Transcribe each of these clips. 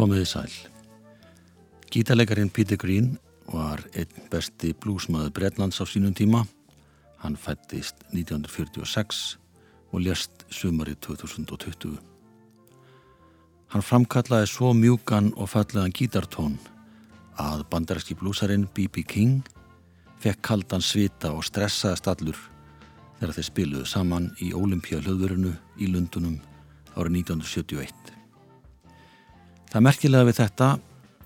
Komiði sæl. Gítarleikarin Peter Green var einn besti blúsmaður Breitlands á sínum tíma. Hann fættist 1946 og lést sumari 2020. Hann framkallaði svo mjúkan og fallegan gítartón að bandaræski blúsarinn B.B. King fekk kaldan svita og stressaði stallur þegar þeir spiluðu saman í Ólimpíu hlöðurinu í Lundunum árið 1971. Það merkilega við þetta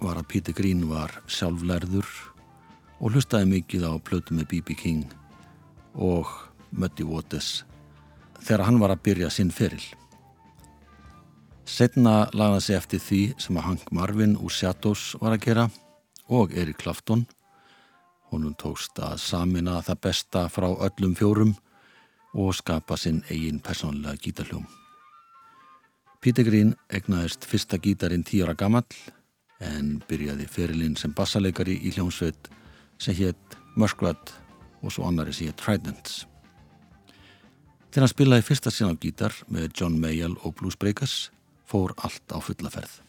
var að Peter Green var sjálflærður og hlustaði mikið á plötu með B.B. King og Muddy Waters þegar hann var að byrja sinn feril. Setna lagði sig eftir því sem að Hank Marvin úr Shadows var að gera og Erik Clapton. Honum tókst að samina það besta frá öllum fjórum og skapa sinn eigin personlega gítarljóm. Peter Green egnaðist fyrsta gítarin tíu ára gammal en byrjaði ferilinn sem bassaleikari í hljómsveit sem hétt Muskrat og svo annari sem hétt Tridents. Þegar hann spilaði fyrsta sín á gítar með John Mayall og Blues Breakers fór allt á fullaferð.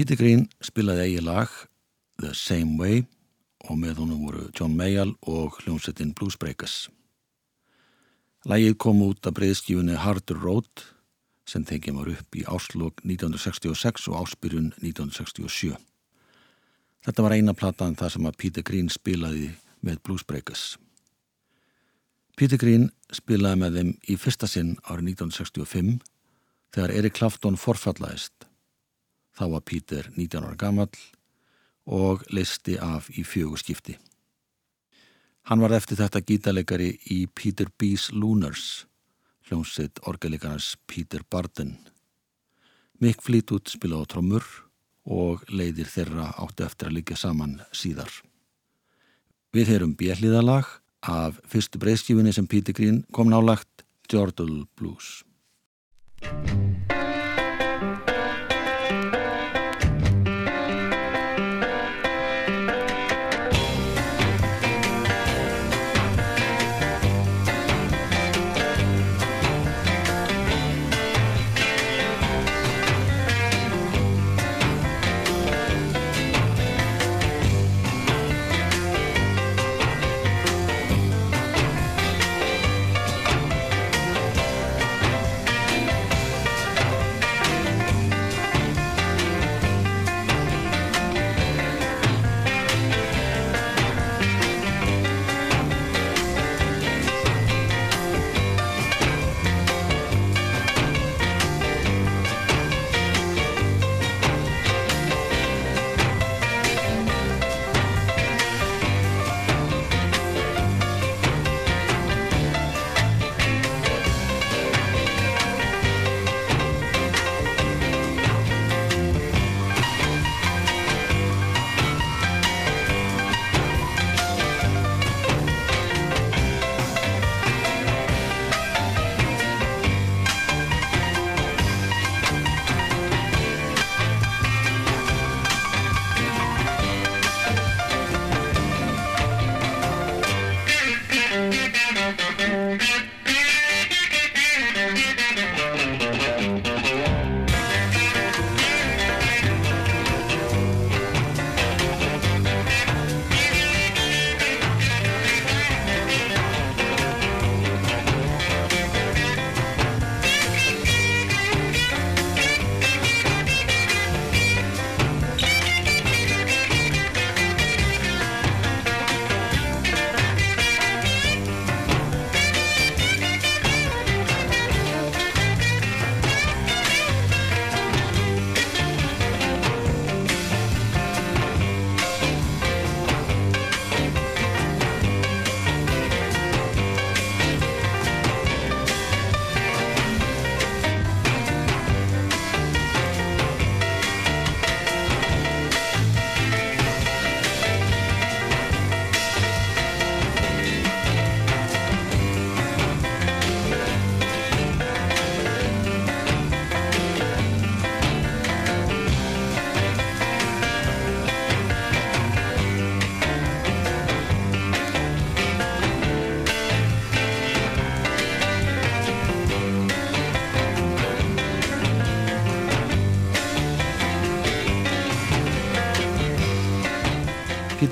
Peter Green spilaði eigi lag The Same Way og með honum voru John Mayall og hljómsettin Blues Breakers. Lægið kom út af breyðskífunni Harder Road sem þengið var upp í áslokk 1966 og áspyrjun 1967. Þetta var eina platan þar sem að Peter Green spilaði með Blues Breakers. Peter Green spilaði með þeim í fyrsta sinn árið 1965 þegar Erik Clapton forfallaðist Þá var Pítur 19 ára gammal og listi af í fjögurskipti. Hann var eftir þetta gítalegari í Peter B's Lunars, hljómsitt orgelikarnas Peter Barden. Mick Fleetwood spila á trommur og leiðir þeirra áttu eftir að liggja saman síðar. Við heyrum bjelliðalag af fyrstu breyskífinni sem Peter Green kom nálagt, Jordal Blues.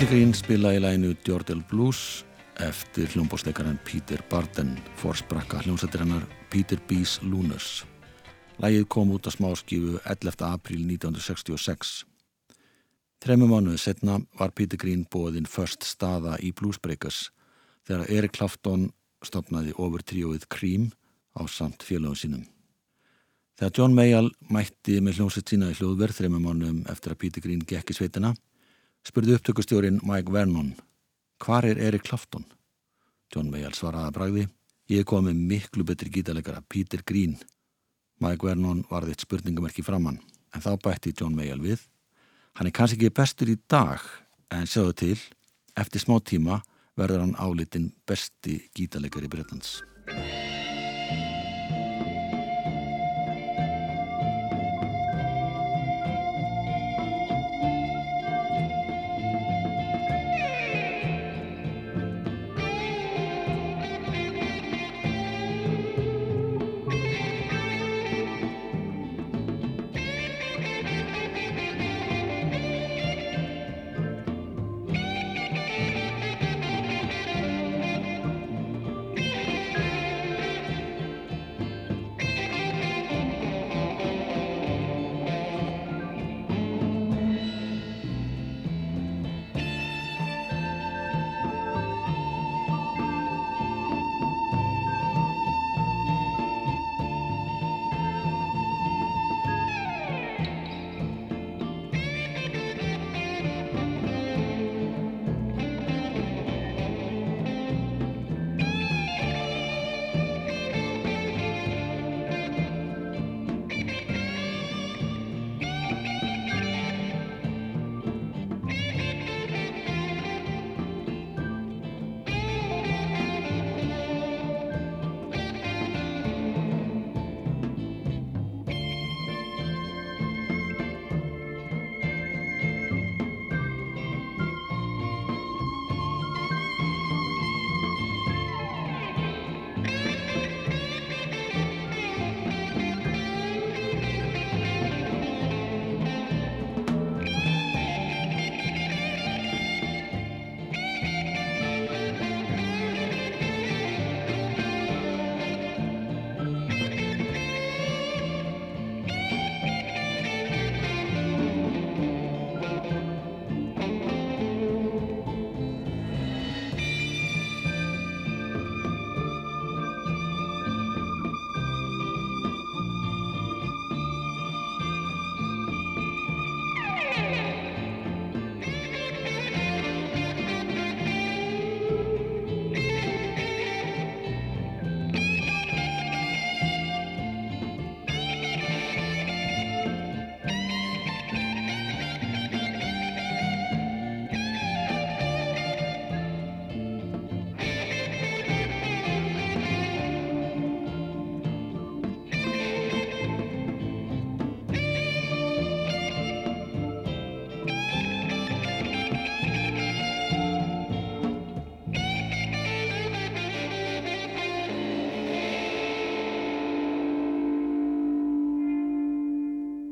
Green spila í læginu Jordal Blues eftir hljómbósteikaran Peter Barden fórsprakka hljómsættir hennar Peter B's Lunars. Lægið kom út á smáskífu 11. april 1966. Þremmu mánuðu setna var Peter Green bóðinn först staða í Bluesbreakers þegar Erik Clapton stopnaði ofur tríóið Cream á samt félagum sínum. Þegar John Mayall mætti með hljómsett sína í hljóðverð þrejum mánum eftir að Peter Green gekk í sveitina, spurði upptökustjórin Mike Vernon, hvar er Erik Clapton? John Mayall svaraði að bragði, ég kom með miklu betri gítalegara Peter Green. Mike Vernon varði eitt spurningamerki framann, en þá bætti John Mayall við, hann er kannski ekki bestur í dag, en sjáðu til, eftir smá tíma verður hann álitinn besti gítalegari Breitlands.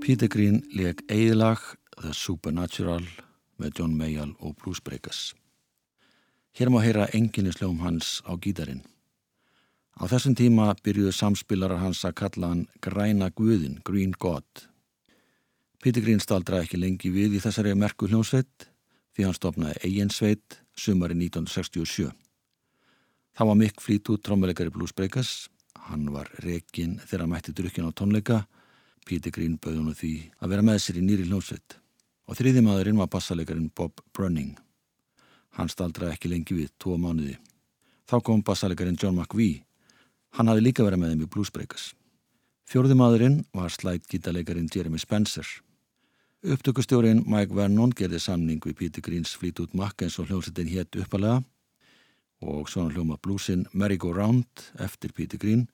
Peter Green leik eigilag The Supernatural með John Mayall og Bruce Breakers. Hér má heyra enginnisljóum hans á gítarin. Á þessum tíma byrjuðu samspilarar hans að kalla hann Græna Guðin, Green God. Peter Green staldra ekki lengi við í þessari merku hljómsveit því hann stopnaði eigin sveit sumari 1967. Það var mikk flít út trómuleikari Bruce Breakers. Hann var rekin þegar mætti drukkin á tónleika Píti Grín bauð hún því að vera með sér í nýri hljómsveit og þriði maðurinn var bassalegarinn Bob Brunning. Hann staldraði ekki lengi við, tvo mánuði. Þá kom bassalegarinn John McVie. Hann hafi líka verið með þeim í Bluesbreakers. Fjörði maðurinn var slætgítalegarinn Jeremy Spencer. Upptökustjórin Mike Vernon gerði samning við Píti Gríns flít út makka eins og hljómsveitin hétt uppalega og svona hljóma bluesinn Merry Go Round eftir Píti Grín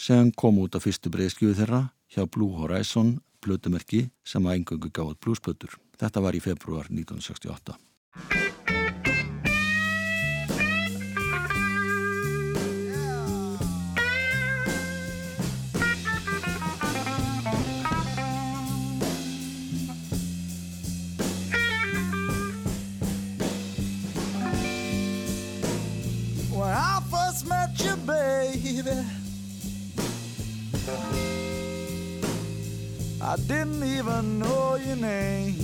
sem kom út á fyrstu breyðskjöfu þeirra hjá Blue Horizon blötumerki sem að engöngu gáði blúspötur. Þetta var í februar 1968. I didn't even know your name.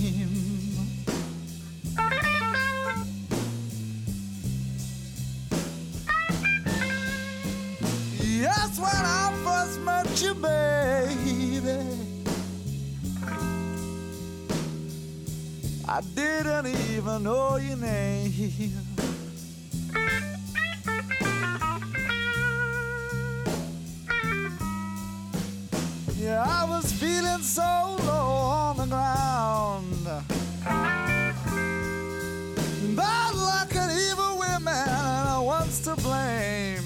Yes, when I first met you, baby, I didn't even know your name. So low on the ground. Bad luck and evil women, I was to blame.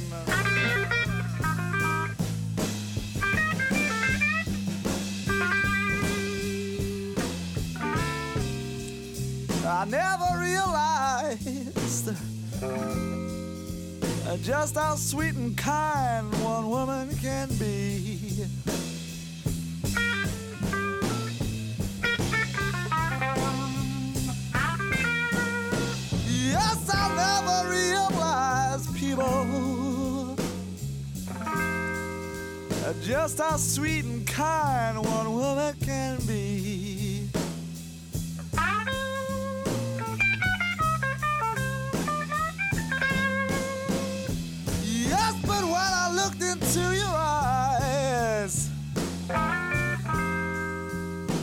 I never realized just how sweet and kind one woman can be. Just how sweet and kind one woman can be. Yes, but when I looked into your eyes,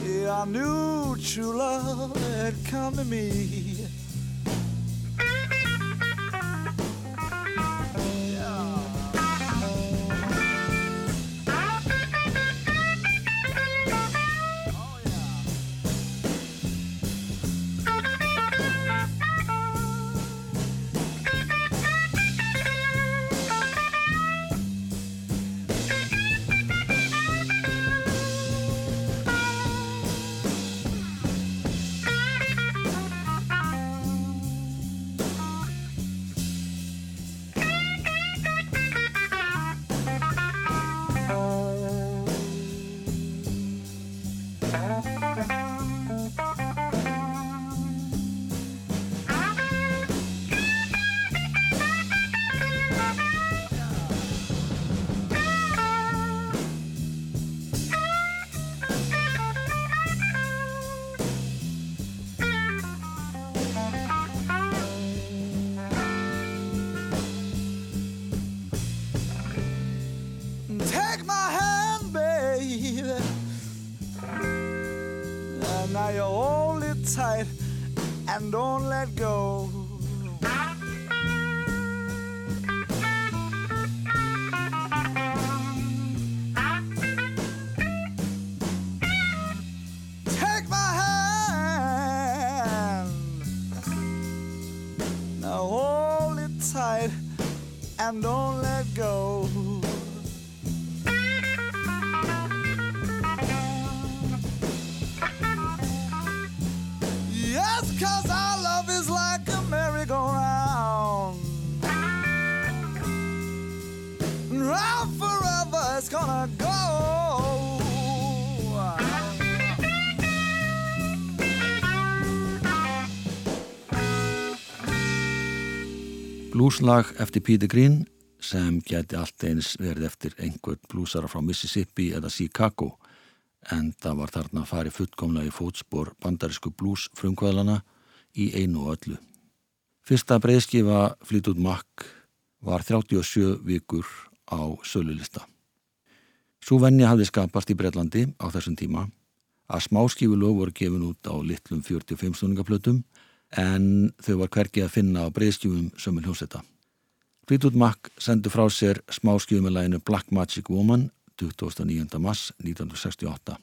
yeah, I knew true love had come to me. Blueslag eftir Peter Green sem geti allt eins verið eftir einhvern blúsara frá Mississippi eða Chicago en það var þarna að fari fullkomlega í fótspor bandarísku blús frumkvæðlana í einu og öllu. Fyrsta breyðskifa Fleetwood Mac var 37 vikur á sölulista. Svo venja hafði skapast í Breitlandi á þessum tíma að smáskífulög voru gefin út á litlum 45 stundingaplötum en þau var hvergi að finna á breyðskjúum sömul hljómsetta. Fleetwood Mac sendi frá sér smáskjúum með læginu Black Magic Woman 29. mars 1968.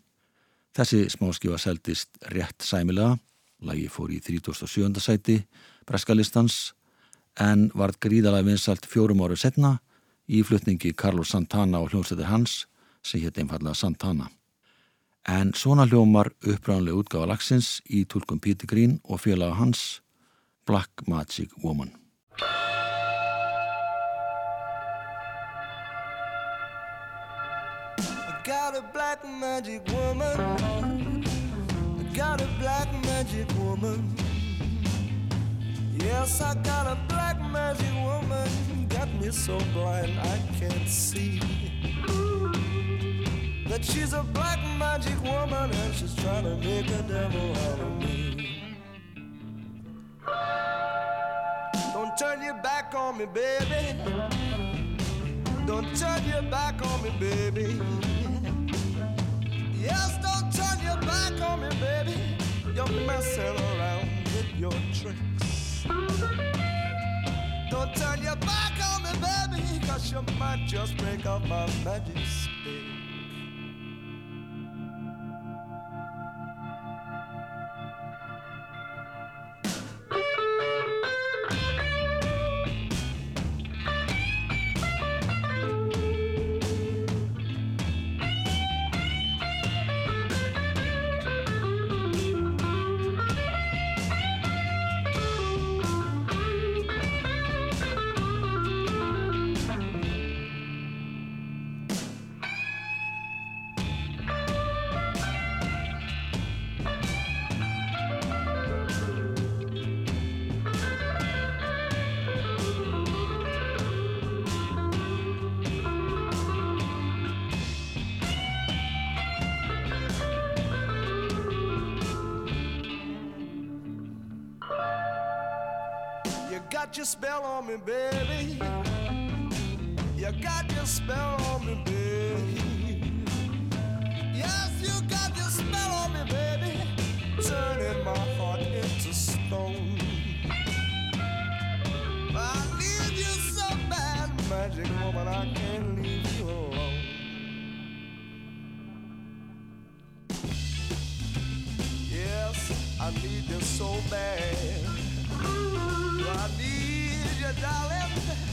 Þessi smáskjúa seldist rétt sæmilega, lægi fór í 37. sæti breskalistans en varð gríðalega vinsalt fjórum áru setna í flutningi Carlos Santana og hljómsættir hans sem hétt einfallega Santana. En svona hljómar upprænlega útgáfa lagsins í tólkum Peter Green og félaga hans Black Magic Woman. I got a black magic woman. I got a black magic woman. Yes, I got a black magic woman. Got me so blind I can't see that she's a black magic woman and she's trying to make a devil out of me. Don't turn your back on me, baby. Don't turn your back on me, baby. Yes, don't turn your back on me, baby. You're messing around with your tricks. Don't turn your back on me, baby, cause you might just break up my magic you, darling.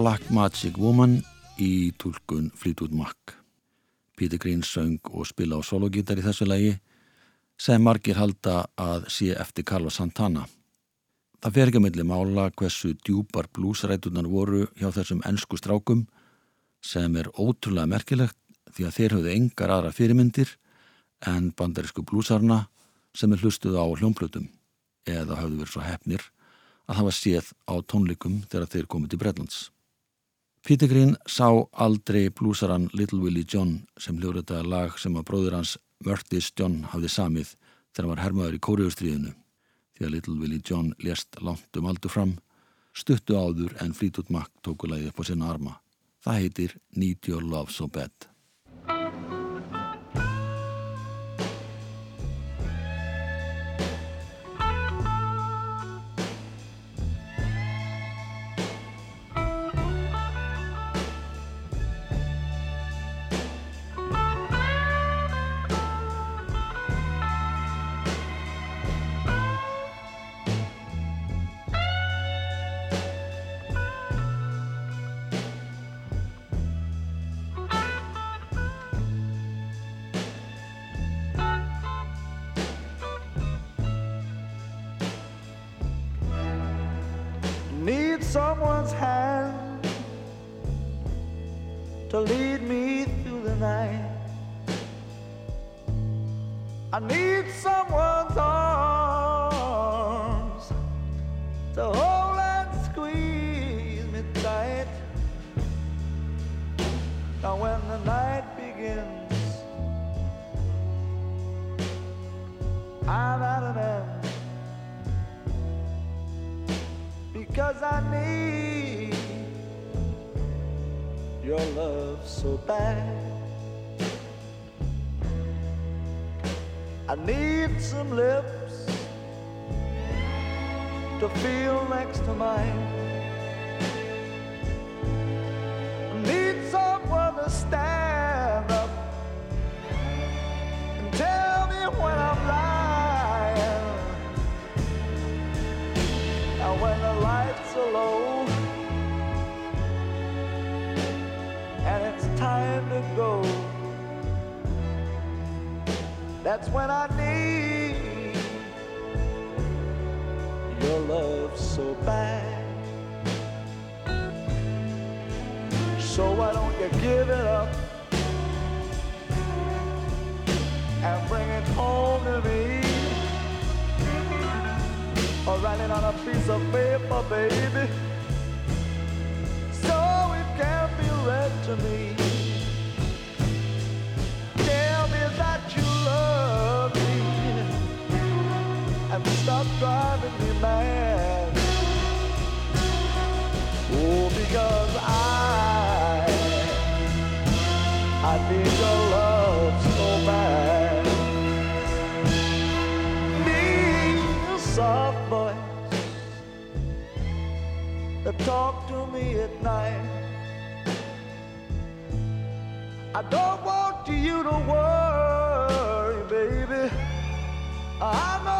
Black Magic Woman í tólkun Fleetwood Mac. Peter Green söng og spila á sologítar í þessu lagi sem margir halda að sé eftir Carlos Santana. Það fer ekki að milli mála hversu djúpar blúsrætunar voru hjá þessum ennsku strákum sem er ótrúlega merkilegt því að þeir höfðu engar aðra fyrirmyndir en bandarísku blúsarna sem er hlustuð á hljómplutum eða höfðu verið svo hefnir að hafa séð á tónleikum þegar þeir komið til Bredlands. Peter Green sá aldrei blúsaran Little Willie John sem hljóðritaði lag sem að bróður hans Murtis John hafði samið þegar hann var hermaður í kóriðustríðinu því að Little Willie John lést langt um aldur fram stuttu áður en Fleetwood Mac tóku lagið upp á sinna arma. Það heitir Need Your Love So Bad. Someone's hand to lead me through the night. I need I need some lips to feel next to mine. I need someone to stand up and tell me when I'm lying. Now when the lights are low and it's time to go. That's when I need your love so bad. So why don't you give it up and bring it home to me? Or write it on a piece of paper, baby, so it can be read to me. Tell me that you stop driving me mad. Oh, because I, I need your love so bad. Need a soft voice that talk to me at night. I don't want you to worry, baby. I know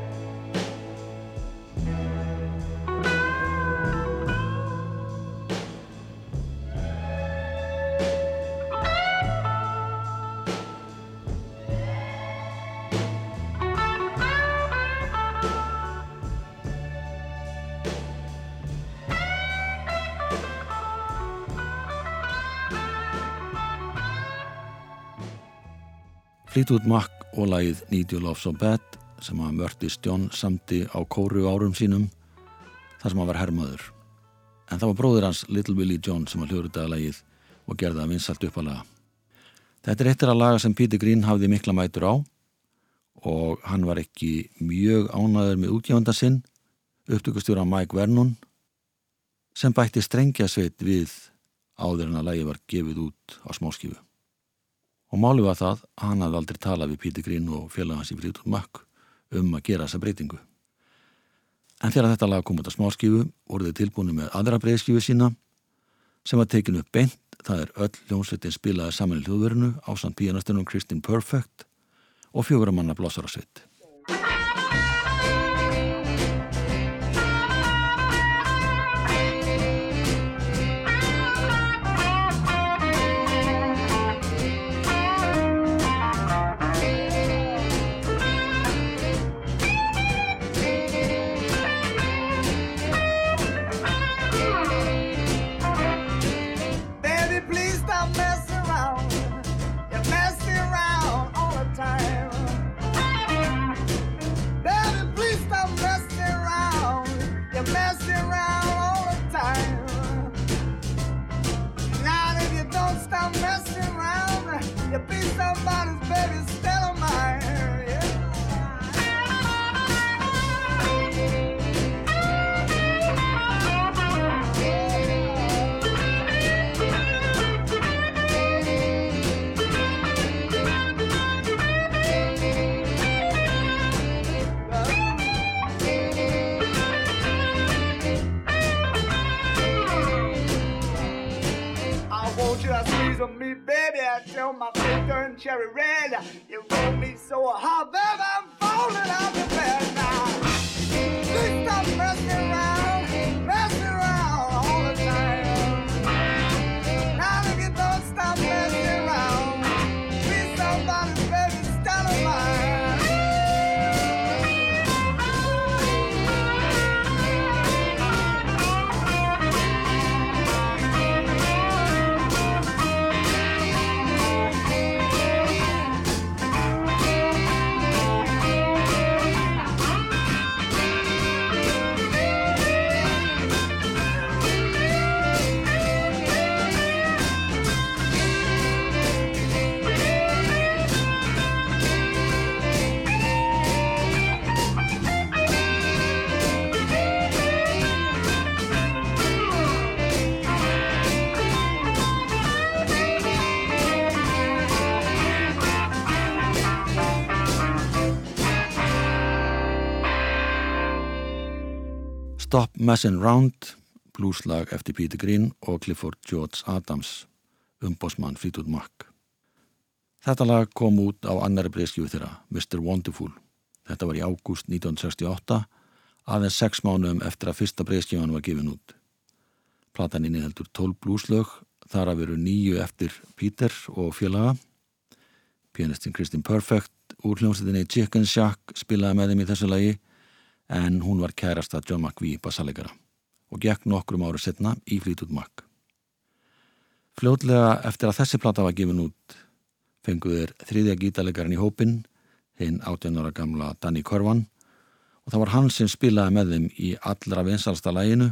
Fleetwood Mac og lagið Need You Love So Bad sem að Mörtis John samti á kóru árum sínum þar sem hann var herrmaður. En það var bróður hans Little Willie John sem að hljóruðaða lagið og gerði það vinsalt uppalega. Þetta er eittir að laga sem Peter Green hafði mikla mætur á og hann var ekki mjög ánaður með útgjöfanda sinn, upptökustjóra Mike Vernon sem bætti strengjasveit við áður en að lagi var gefið út á smáskifu. Og máli var það að hann hafði aldrei talað við Píti Grín og félagans í Frítur Makk um að gera þessa breytingu. En þegar þetta lag kom út á smáskifu voru þau tilbúinu með aðra breyðskifu sína sem var tekinu upp beint, það er öll ljónsveitin spilaði saman í hljóðverinu á samt píanastunum Kristin Perfect og fjóra manna blásarasveit. Cherry Stop Messin' Round, blúslag eftir Peter Green og Clifford George Adams, umbósmann Fleetwood Mac. Þetta lag kom út á annari breyskjöfu þeirra, Mr. Wonderful. Þetta var í ágúst 1968, aðeins sex mánuðum eftir að fyrsta breyskjöfan var gefin út. Platan inniheldur 12 blúslög, þar að veru nýju eftir Peter og félaga. Pianistin Kristin Perfect úr hljómsveitinni Chicken Shack spilaði með þeim í þessu lagi en hún var kærasta John McVie bassalegara og gekk nokkrum áru setna í Fleetwood Mac. Fljótlega eftir að þessi plata var gefin út fenguður þriðja gítalegarinn í hópin, hinn 18 ára gamla Danny Corvan og það var hann sem spilaði með þeim í allra vinsalsta læginu,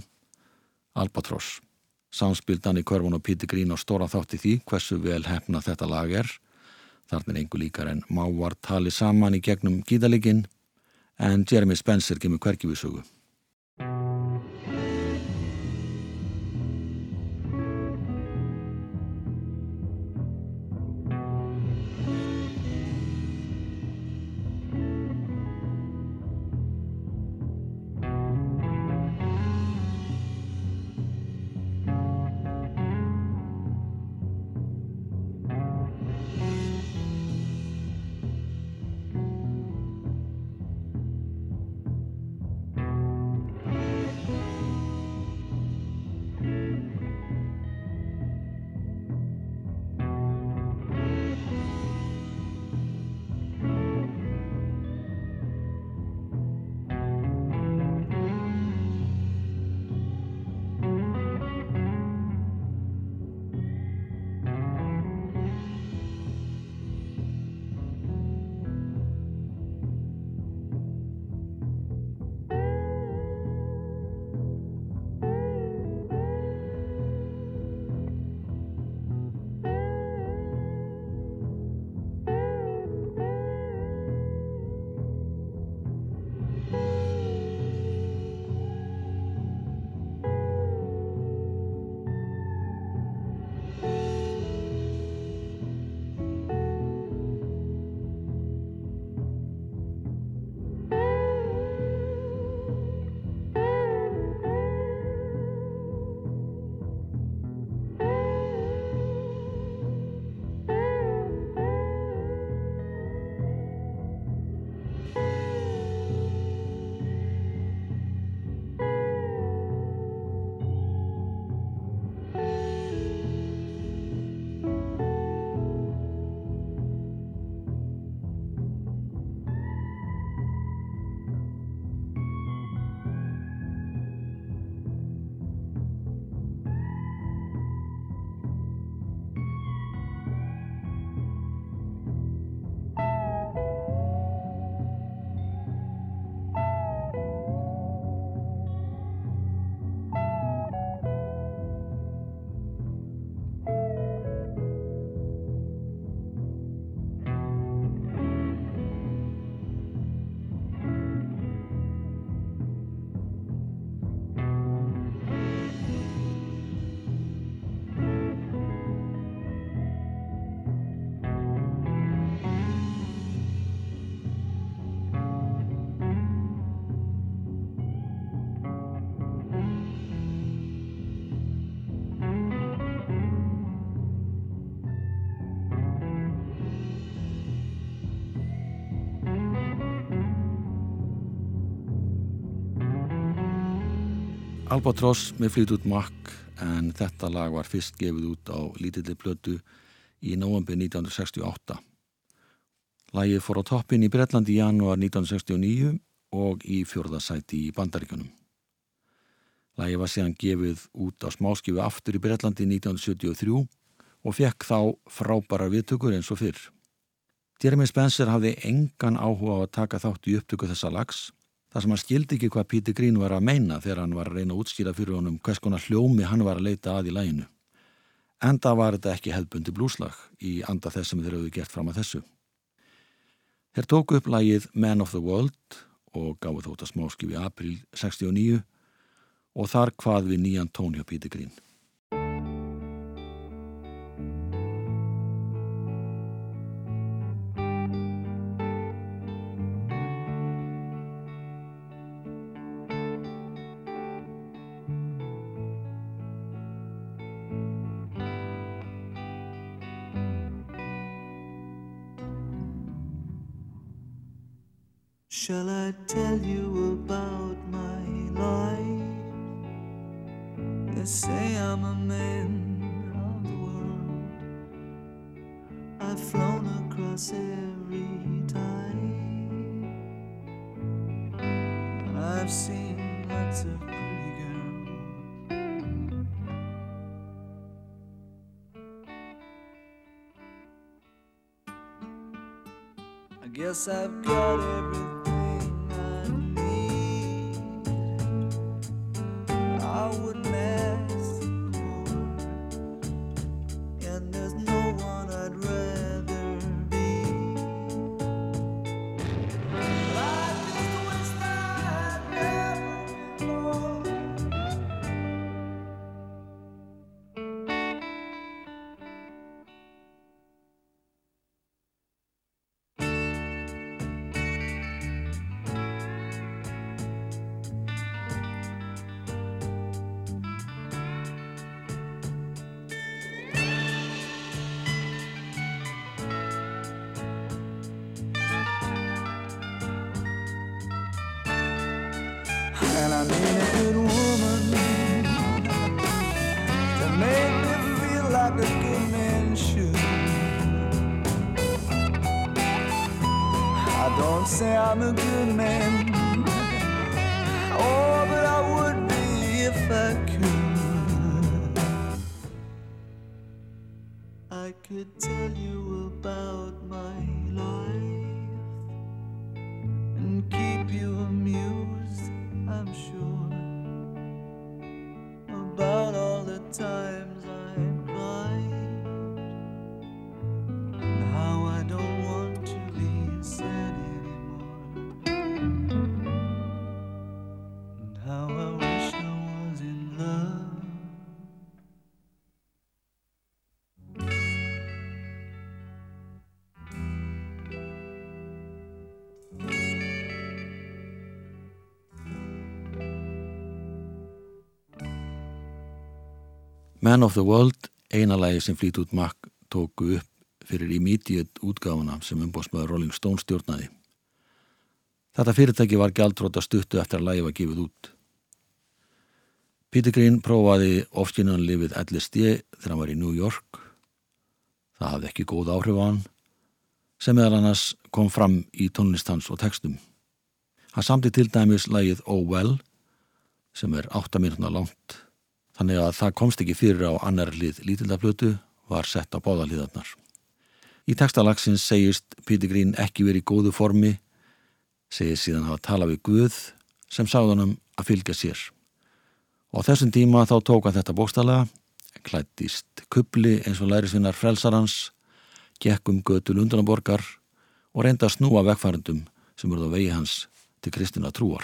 Albatross. Samspil Danny Corvan og Peter Green á stóra þátti því hversu vel hefna þetta lag er. Þarna er einhver líkar en mávar tali saman í gegnum gítalegin en Jeremy Spencer kemur hverki við sögu. Albatross með Fleetwood Mac en þetta lag var fyrst gefið út á lítilli blödu í november 1968. Lagið fór á toppin í Breitlandi í janúar 1969 og í fjörðasæti í Bandaríkunum. Lagið var síðan gefið út á smáskifu aftur í Breitlandi 1973 og fekk þá frábæra viðtökur eins og fyrr. Jeremy Spencer hafði engan áhuga á að taka þátt í upptöku þessa lags þar sem hann skildi ekki hvað Píti Grín var að meina þegar hann var að reyna að útskýra fyrir honum hvers konar hljómi hann var að leita að í læginu. Enda var þetta ekki hefðbundi blúslag í anda þess sem þeir hafðu gert fram að þessu. Þeir tóku upp lægið Man of the World og gáðu þótt að smáskif í april 69 og þar hvað við nýjan tón hjá Píti Grín. Every. And I've seen lots of pretty girls. I guess I've got everything Man of the World, eina lagi sem Fleetwood Mac tóku upp fyrir immediate útgáfuna sem umbóðsmaður Rolling Stone stjórnaði. Þetta fyrirtæki var gjaldróta stuttu eftir að lagi var gefið út. Peter Green prófaði ofskynanlifið LSD þegar hann var í New York. Það hafði ekki góð áhrif á hann, sem meðal annars kom fram í tónlistans og textum. Hann samti til dæmis lagið Oh Well, sem er 8 minútna langt þannig að það komst ekki fyrir á annar hlið lítildaflötu var sett á báðaliðarnar. Í textalagsins segist Peter Green ekki verið í góðu formi, segist síðan hafa talað við Guð sem sáðunum að fylgja sér. Og á þessum tíma þá tók hann þetta bókstala, klættist kubli eins og lærisvinnar frelsarans, gekk um götu Lundanaborgar og reynda að snúa vegfærendum sem verða vegi hans til kristina trúar.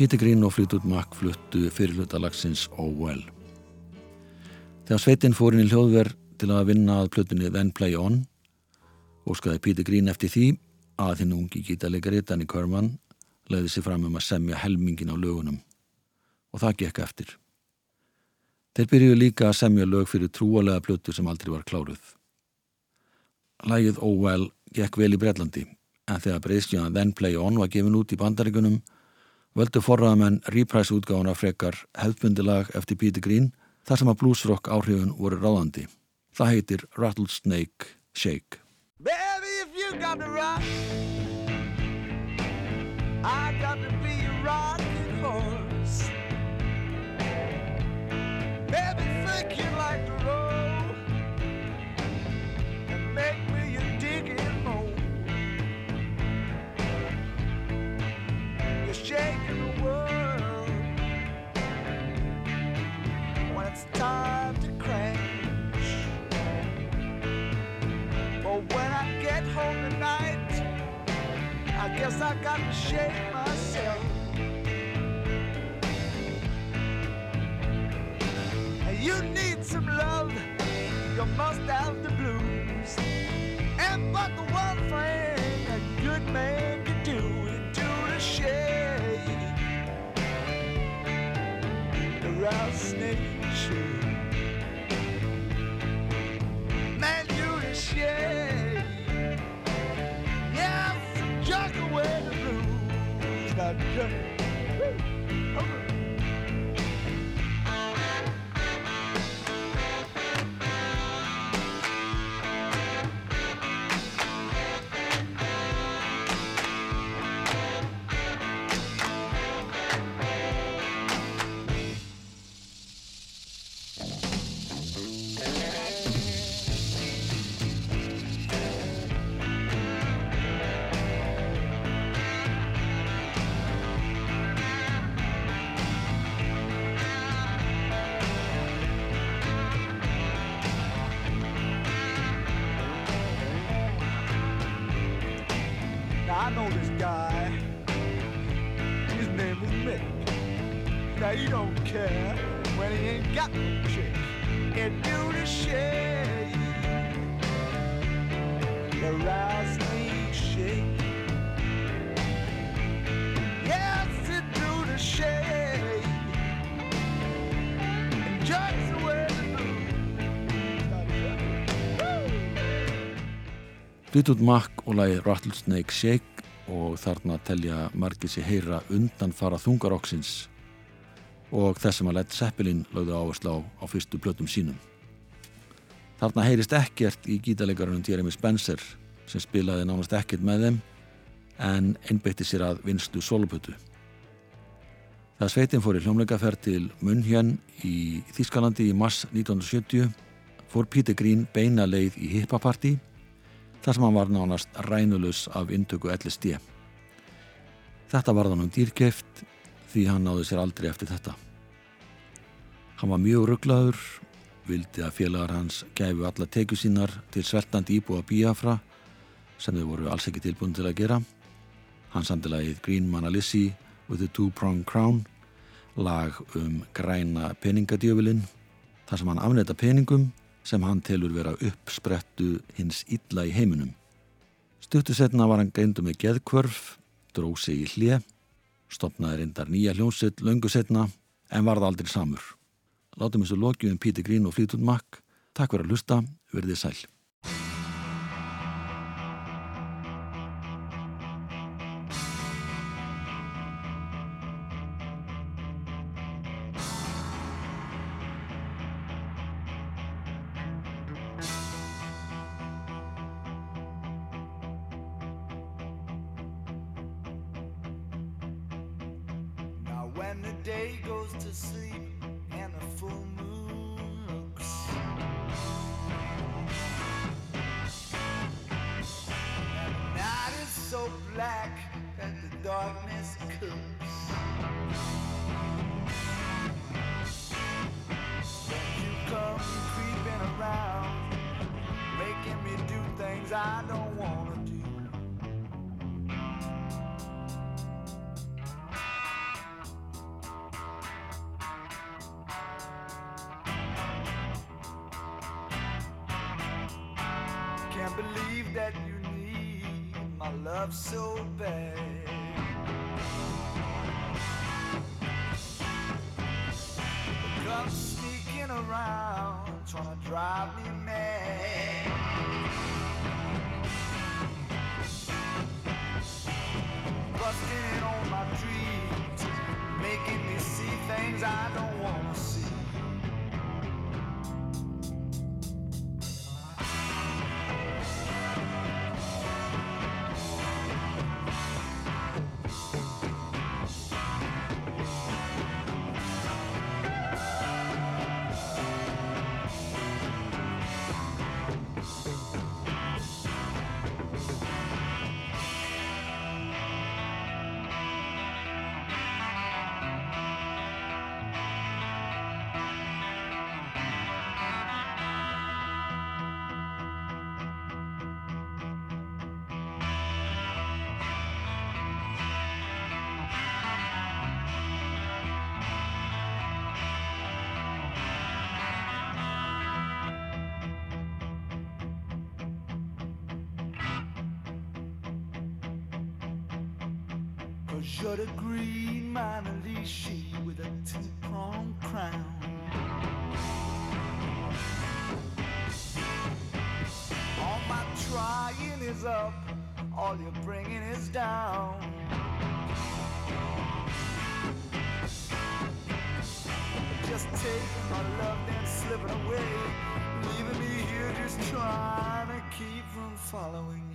Peter Green og Fleetwood Mac fluttu fyrirlutalagsins Oh Well. Þegar sveitinn fór inn í hljóðverð til að vinna að plötunni Then Play On óskaði Peter Green eftir því að hinn ungi gítalegari Danny Kerman leiði sér fram um að semja helmingin á lögunum og það gekk eftir. Þeir byrjuðu líka að semja lög fyrir trúalega plötu sem aldrei var kláruð. Lægið Oh Well gekk vel í Breitlandi en þegar breyðstjóðan Then Play On var gefin út í bandaríkunum völdu forraðamenn reprise útgáðuna frekar hefðbundilag eftir Peter Green þar sem að bluesrock áhrifun voru ráðandi. Það heitir Rattlesnake Shake. Baby, if you got to rock, I got to be a rocking horse. Baby, I guess I got to shake myself. You need some love, you must have the blues. And but the one thing a good man can do is do the shake. The rattlesnake blues. Fleetwood Mac og lagi Rattlesnake Shake og þarna telja margir sér heyra undan fara þungaroksins og þess sem að Led Zeppelin lögðu áherslu á á fyrstu plötum sínum. Þarna heyrist ekkert í gítalegarunum Jeremy Spencer sem spilaði nánast ekkert með þeim en einbeitti sér að vinstu solopötu. Það sveitin fór í hljómleikaferð til München í Þískalandi í mars 1970 fór Peter Green beina leið í hippapartí þar sem hann var nánast rænulus af intöku LSD. Þetta var þannig dýrkeft því hann náði sér aldrei eftir þetta. Hann var mjög rugglaður, vildi að félagar hans gæfu alla tekju sínar til sveltandi íbúa Biafra sem þau voru alls ekki tilbúin til að gera. Hann sandi lagið Green Manalissi with the Two Prong Crown, lag um græna peningadjöfilinn, þar sem hann afnetta peningum sem hann telur vera uppsprettu hins illa í heiminum. Stuttu setna var hann greindu með geðkvörf, dróð sig í hlje, stopnaði reyndar nýja hljómsett löngu setna en varð aldrei samur. Látum þessu lokju um Píti Grín og Flítund Makk. Takk fyrir að hlusta, verðið sæl. When the day goes to sleep Can't believe that you need my love so bad. You're the green Manalishi with a two-pronged crown. All my trying is up, all you're bringing is down. Just taking my love, then slipping away, leaving me here just trying to keep from following